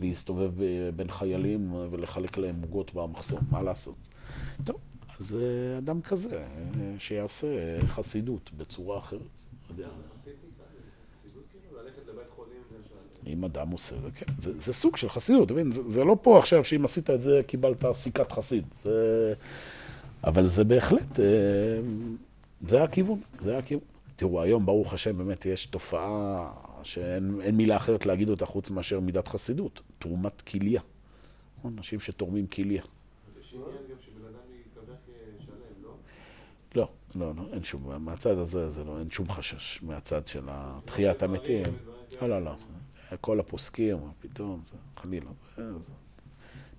להסתובב בין חיילים ולחלק להם עוגות במחסום, מה לעשות? טוב, אז אה, אדם כזה, אה, שיעשה חסידות בצורה אחרת. כאילו? אם אדם עושה כן. זה, זה סוג של חסידות, אתה מבין? זה, זה לא פה עכשיו שאם עשית את זה קיבלת סיכת חסיד. זה, אבל זה בהחלט, זה הכיוון, זה הכיוון. תראו, היום, ברוך השם, באמת יש תופעה שאין מילה אחרת להגיד אותה חוץ מאשר מידת חסידות, תרומת כליה. נכון? אנשים שתורמים כליה. יש עניין גם שבן אדם יקבל כשלם, לא? לא, לא, לא, אין שום, מהצד הזה זה לא, אין שום חשש, מהצד של תחיית המתים. לא, לא, לא, כל הפוסקים, פתאום, חלילה.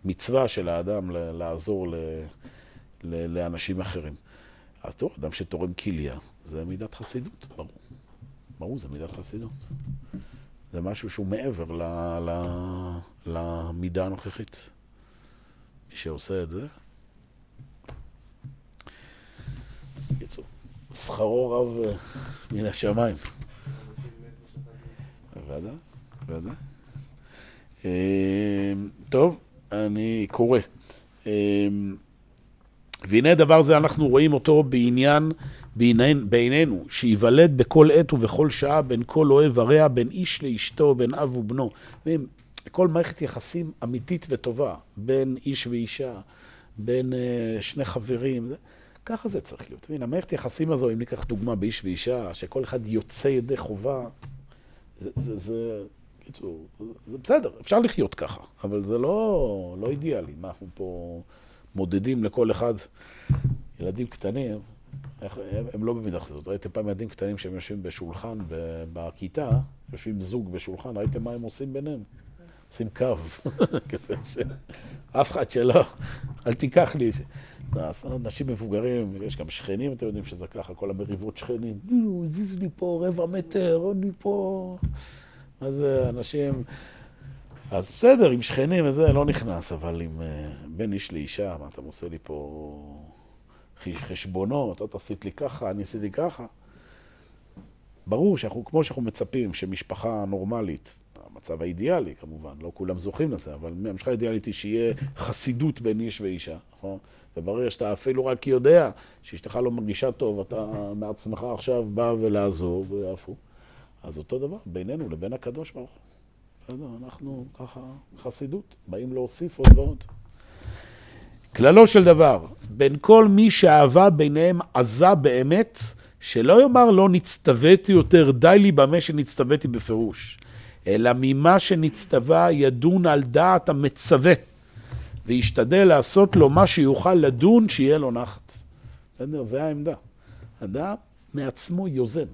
מצווה של האדם לעזור לאנשים אחרים. אז תראו, אדם שתורם כליה, זה מידת חסידות, ברור. ברור, זה מידת חסידות. זה משהו שהוא מעבר ל, ל, למידה הנוכחית. מי שעושה את זה, בקיצור, שכרו רב אה, מן השמיים. ודאי, ודאי. אה, טוב, אני קורא. אה, והנה דבר זה אנחנו רואים אותו בעניין, בעניין בעינינו, שייוולד בכל עת ובכל שעה בין כל אוהב ורע, בין איש לאשתו, בין אב ובנו. כל מערכת יחסים אמיתית וטובה, בין איש ואישה, בין uh, שני חברים. זה, ככה זה צריך להיות. והנה, המערכת יחסים הזו, אם ניקח דוגמה באיש ואישה, שכל אחד יוצא ידי חובה, זה, זה, זה, בקיצור, זה, זה בסדר, אפשר לחיות ככה, אבל זה לא, לא אידיאלי. מה, אנחנו פה מודדים לכל אחד, ילדים קטנים, הם, הם לא במידה כזאת. ראיתם פעם ילדים קטנים שהם יושבים בשולחן בכיתה, יושבים זוג בשולחן, ראיתם מה הם עושים ביניהם? עושים קו, כזה שאף אחד שלא, אל תיקח לי. אנשים מבוגרים, יש גם שכנים, אתם יודעים שזה ככה, כל המריבות שכנים, זיז לי פה רבע מטר, אני פה. אז אנשים... אז בסדר, עם שכנים וזה לא נכנס, אבל עם אה, בין איש לאישה, מה אתה עושה לי פה חשבונות, את עשית לי ככה, אני עשיתי ככה. ברור שאנחנו, כמו שאנחנו מצפים שמשפחה נורמלית המצב האידיאלי כמובן, לא כולם זוכים לזה, אבל המשפחה האידיאלית היא שיהיה חסידות בין איש ואישה, נכון? וברגע שאתה אפילו רק יודע שאשתך לא מרגישה טוב, אתה מעצמך עכשיו בא ולעזור, והפוך. אז אותו דבר בינינו לבין הקדוש ברוך הוא. אנחנו ככה חסידות, באים להוסיף עוד ועוד. כללו של דבר, בין כל מי שאהבה ביניהם עזה באמת, שלא יאמר לא נצטוויתי יותר, די לי במה שנצטוויתי בפירוש. אלא ממה שנצטווה ידון על דעת המצווה, וישתדל לעשות לו מה שיוכל לדון, שיהיה לו נחת. בסדר? זה העמדה. אדם מעצמו יוזם?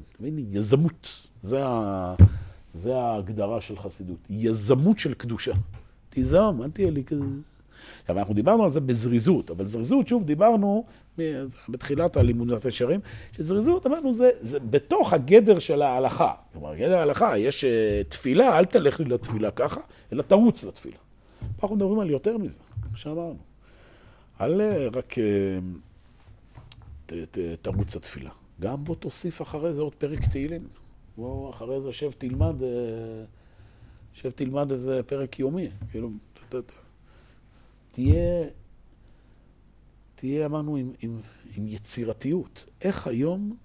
יזמות. זה, ה... זה ההגדרה של חסידות. יזמות של קדושה. תיזום, אל תהיה לי כזה... עכשיו, אנחנו דיברנו על זה בזריזות, אבל זריזות, שוב, דיברנו בתחילת הלימודת הישרים, שזריזות, אמרנו, זה, זה בתוך הגדר של ההלכה. כלומר, גדר ההלכה, יש uh, תפילה, אל תלך לי לתפילה ככה, אלא תרוץ לתפילה. אנחנו מדברים על יותר מזה, כמו שאמרנו. אל uh, רק uh, ת, ת, תרוץ לתפילה. גם בוא תוסיף אחרי זה עוד פרק תהילים. בוא אחרי זה שב תלמד, שב תלמד איזה פרק יומי. כאילו. תהיה, תהיה אמרנו, עם, עם, עם יצירתיות. איך היום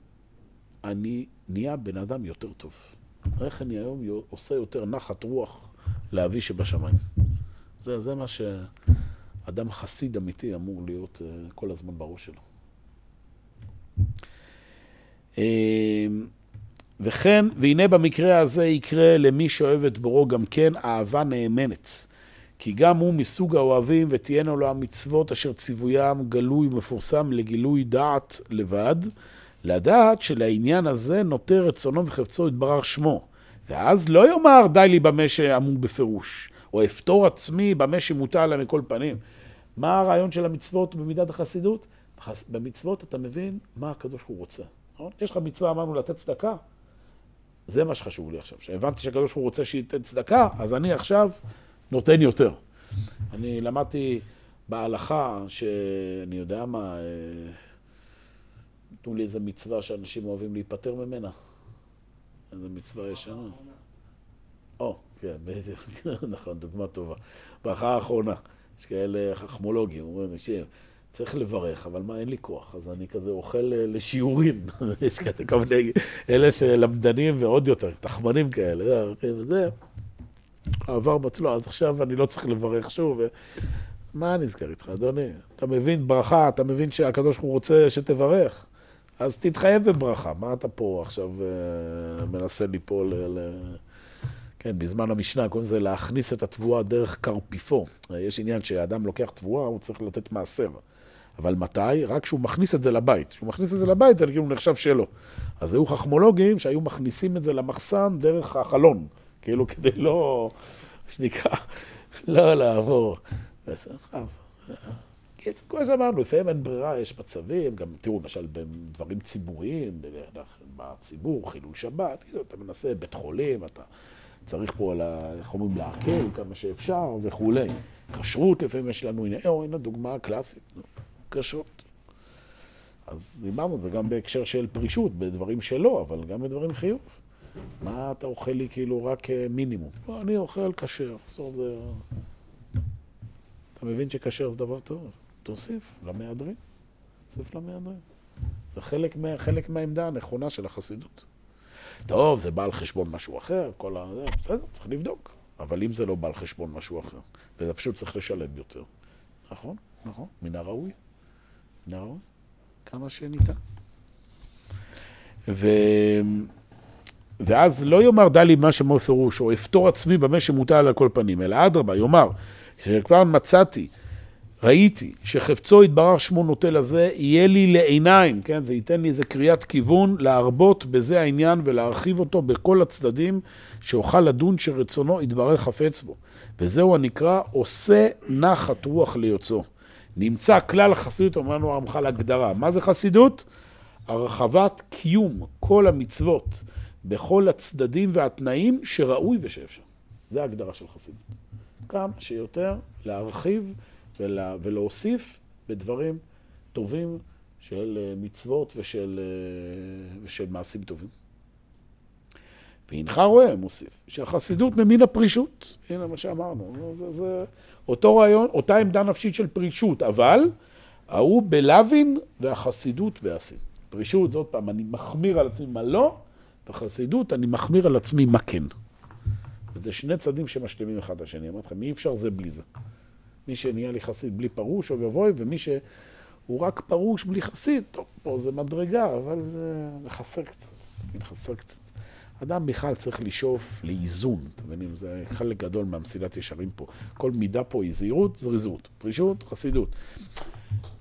אני נהיה בן אדם יותר טוב? איך אני היום עושה יותר נחת רוח לאבי שבשמיים? זה, זה מה שאדם חסיד אמיתי אמור להיות uh, כל הזמן בראש שלו. וכן, והנה במקרה הזה יקרה למי שאוהב את בורו גם כן אהבה נאמנת. כי גם הוא מסוג האוהבים, ותהיינה לו המצוות אשר ציוויים גלוי ומפורסם לגילוי דעת לבד, לדעת שלעניין הזה נוטה רצונו וחפצו יתברך שמו. ואז לא יאמר די לי במה שאמור בפירוש, או אפתור עצמי במה שמוטל עליהם מכל פנים. מה הרעיון של המצוות במידת החסידות? במצוות אתה מבין מה הקדוש הוא רוצה. נכון? יש לך מצווה, אמרנו, לתת צדקה? זה מה שחשוב לי עכשיו. שהבנתי שהקדוש ברוך הוא רוצה שייתן צדקה, אז אני עכשיו נותן יותר. אני למדתי בהלכה שאני יודע מה, אה, נתנו לי איזה מצווה שאנשים אוהבים להיפטר ממנה. איזה מצווה ישנה. או, כן, בדיוק, נכון, דוגמה טובה. ברכה האחרונה, יש כאלה חכמולוגים, אומרים, צריך לברך, אבל מה, אין לי כוח, אז אני כזה אוכל אה, לשיעורים. יש כאלה כל מיני, אלה שלמדנים ועוד יותר, תחמנים כאלה, וזה. העבר בצלוע, אז עכשיו אני לא צריך לברך שוב. מה נזכר איתך, אדוני? אתה מבין ברכה, אתה מבין שהקדוש ברוך הוא רוצה שתברך, אז תתחייב בברכה. מה אתה פה עכשיו uh, מנסה ליפול ל... כן, בזמן המשנה קוראים לזה להכניס את התבואה דרך קרפיפו. יש עניין שאדם לוקח תבואה, הוא צריך לתת מעשר. אבל מתי? רק כשהוא מכניס את זה לבית. כשהוא מכניס את זה לבית, זה כאילו נחשב שלו. אז היו חכמולוגים שהיו מכניסים את זה למחסן דרך החלון. כאילו כדי לא, שנקרא, לא לעבור. אז, כמו שאמרנו, לפעמים אין ברירה, יש מצבים, גם תראו, למשל בדברים ציבוריים, בציבור, חילול שבת, כאילו, אתה מנסה בית חולים, אתה צריך פה, איך אומרים, להקל כמה שאפשר וכולי. כשרות, לפעמים יש לנו, הנה, הנה דוגמה קלאסית, כשרות. אז דיברנו על זה גם בהקשר של פרישות, בדברים שלא, אבל גם בדברים חיוב. מה אתה אוכל לי כאילו רק אה, מינימום? לא, אני אוכל כשר. בסוף זה... אתה מבין שכשר זה דבר טוב? תוסיף למהדרין. תוסיף למהדרין. זה חלק, מה, חלק מהעמדה הנכונה של החסידות. טוב, זה בא על חשבון משהו אחר, כל ה... בסדר, צריך לבדוק. אבל אם זה לא בא על חשבון משהו אחר, וזה פשוט צריך לשלם יותר. נכון, נכון, מן הראוי. הראוי. כמה שניתן. ו... ואז לא יאמר דע לי מה שמו פירוש, או אפתור עצמי במה שמוטל על כל פנים, אלא אדרבה, יאמר, שכבר מצאתי, ראיתי, שחפצו יתברך שמו נוטה לזה, יהיה לי לעיניים, כן? זה ייתן לי איזה קריאת כיוון, להרבות בזה העניין ולהרחיב אותו בכל הצדדים, שאוכל לדון שרצונו יתברך חפץ בו. וזהו הנקרא עושה נחת רוח ליוצאו. נמצא כלל החסידות, אומר לנו הרמח"ל הגדרה. מה זה חסידות? הרחבת קיום כל המצוות בכל הצדדים והתנאים שראוי ושאפשר. זה ההגדרה של חסידות. כמה שיותר להרחיב ולה, ולהוסיף בדברים טובים של אה, מצוות ושל, אה, ושל מעשים טובים. והנך רואה, מוסיף, שהחסידות ממין הפרישות. הנה מה שאמרנו, זה, זה אותו רעיון, אותה עמדה נפשית של פרישות, אבל ההוא בלווין והחסידות בעשין. פרישות, זאת פעם, אני מחמיר על עצמי מה לא, בחסידות אני מחמיר על עצמי מה כן. וזה שני צדדים שמשלימים אחד את השני. אמרתי לכם, אי אפשר זה בלי זה. מי שנהיה לי חסיד בלי פרוש, או ואבוי, ומי שהוא רק פרוש בלי חסיד, טוב, פה זה מדרגה, אבל זה, חסר קצת, זה חסר קצת. אדם בכלל צריך לשאוף לאיזון, אתם מבינים? זה חלק גדול מהמסילת ישרים פה. כל מידה פה היא זהירות, זריזות, פרישות, חסידות.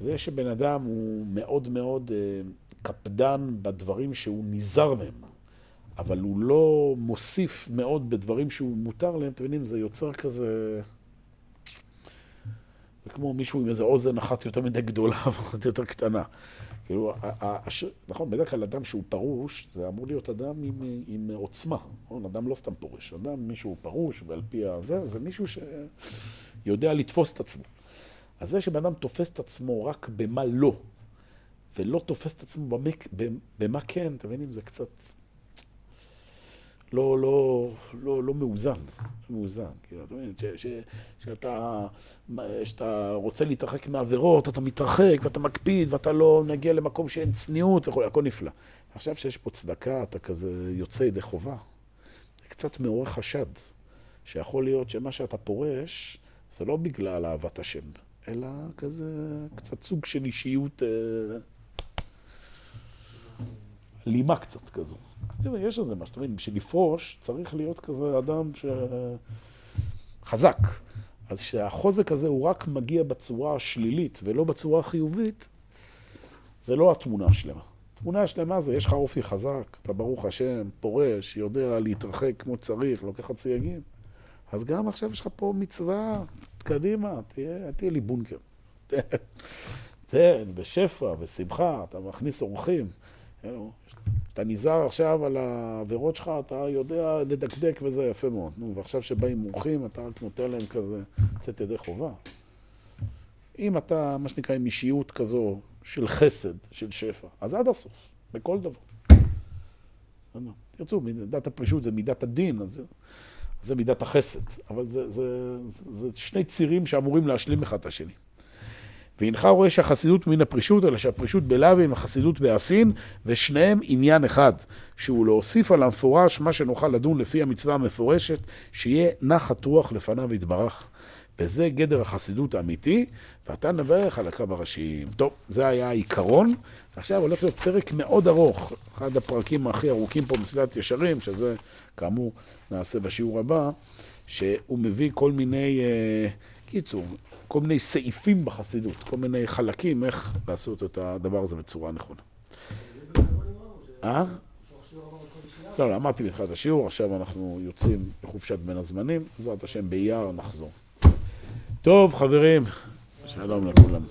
זה שבן אדם הוא מאוד מאוד אה, קפדן בדברים שהוא נזהר מהם, אבל הוא לא מוסיף מאוד בדברים שהוא מותר להם, אתם מבינים? זה יוצר כזה... זה כמו מישהו עם איזה אוזן אחת יותר מדי גדולה ואחת יותר קטנה. כאילו. נכון, בדרך כלל אדם שהוא פרוש, זה אמור להיות אדם עם, עם עוצמה. נכון? אדם לא סתם פורש. אדם, מישהו פרוש, ועל פי הזה, זה מישהו שיודע לתפוס את עצמו. אז זה שבן אדם תופס את עצמו רק במה לא, ולא תופס את עצמו במה, במה כן, אתם מבינים? זה קצת... לא, לא, לא, לא מאוזן, לא מאוזן. כאילו, אתה מבין, שאתה, שאתה רוצה להתרחק מעבירות, אתה מתרחק ואתה מקפיד ואתה לא נגיע למקום שאין צניעות וכו', הכל נפלא. עכשיו שיש פה צדקה, אתה כזה יוצא ידי חובה. זה קצת מעורר חשד, שיכול להיות שמה שאתה פורש, זה לא בגלל אהבת השם, אלא כזה קצת סוג של אישיות אה, לימה קצת כזו. יש איזה משהו, אתה מבין, בשביל לפרוש צריך להיות כזה אדם ש... חזק. אז כשהחוזק הזה הוא רק מגיע בצורה השלילית ולא בצורה החיובית, זה לא התמונה השלמה. התמונה השלמה זה, יש לך אופי חזק, אתה ברוך השם, פורש, יודע להתרחק כמו שצריך, לוקח צייגים. אז גם עכשיו יש לך פה מצווה, קדימה, תהיה, תהיה לי בונקר. תן, בשפע, בשמחה, אתה מכניס אורחים. אתה נזהר עכשיו על העבירות שלך, אתה יודע לדקדק וזה יפה מאוד. נו, ועכשיו שבאים מומחים, אתה רק נותן להם כזה לצאת ידי חובה. אם אתה, מה שנקרא, עם אישיות כזו של חסד, של שפע, אז עד הסוף, בכל דבר. תרצו, מידת הפרישות זה מידת הדין, אז זה, זה מידת החסד. אבל זה, זה, זה, זה שני צירים שאמורים להשלים אחד את השני. והנך רואה שהחסידות מן הפרישות, אלא שהפרישות בלאו עם החסידות בעשין, ושניהם עניין אחד, שהוא להוסיף על המפורש מה שנוכל לדון לפי המצווה המפורשת, שיהיה נחת רוח לפניו יתברך. וזה גדר החסידות האמיתי, ואתה נברך על הקו הראשיים. טוב, זה היה העיקרון. עכשיו הולך להיות פרק מאוד ארוך, אחד הפרקים הכי ארוכים פה מסילת ישרים, שזה כאמור נעשה בשיעור הבא, שהוא מביא כל מיני, uh, קיצור, כל מיני סעיפים בחסידות, כל מיני חלקים, איך לעשות את הדבר הזה בצורה נכונה. אה? לא, לא, אמרתי בתחילת השיעור, עכשיו אנחנו יוצאים לחופשת בין הזמנים, בעזרת השם באייר נחזור. טוב, חברים, שלום לכולם.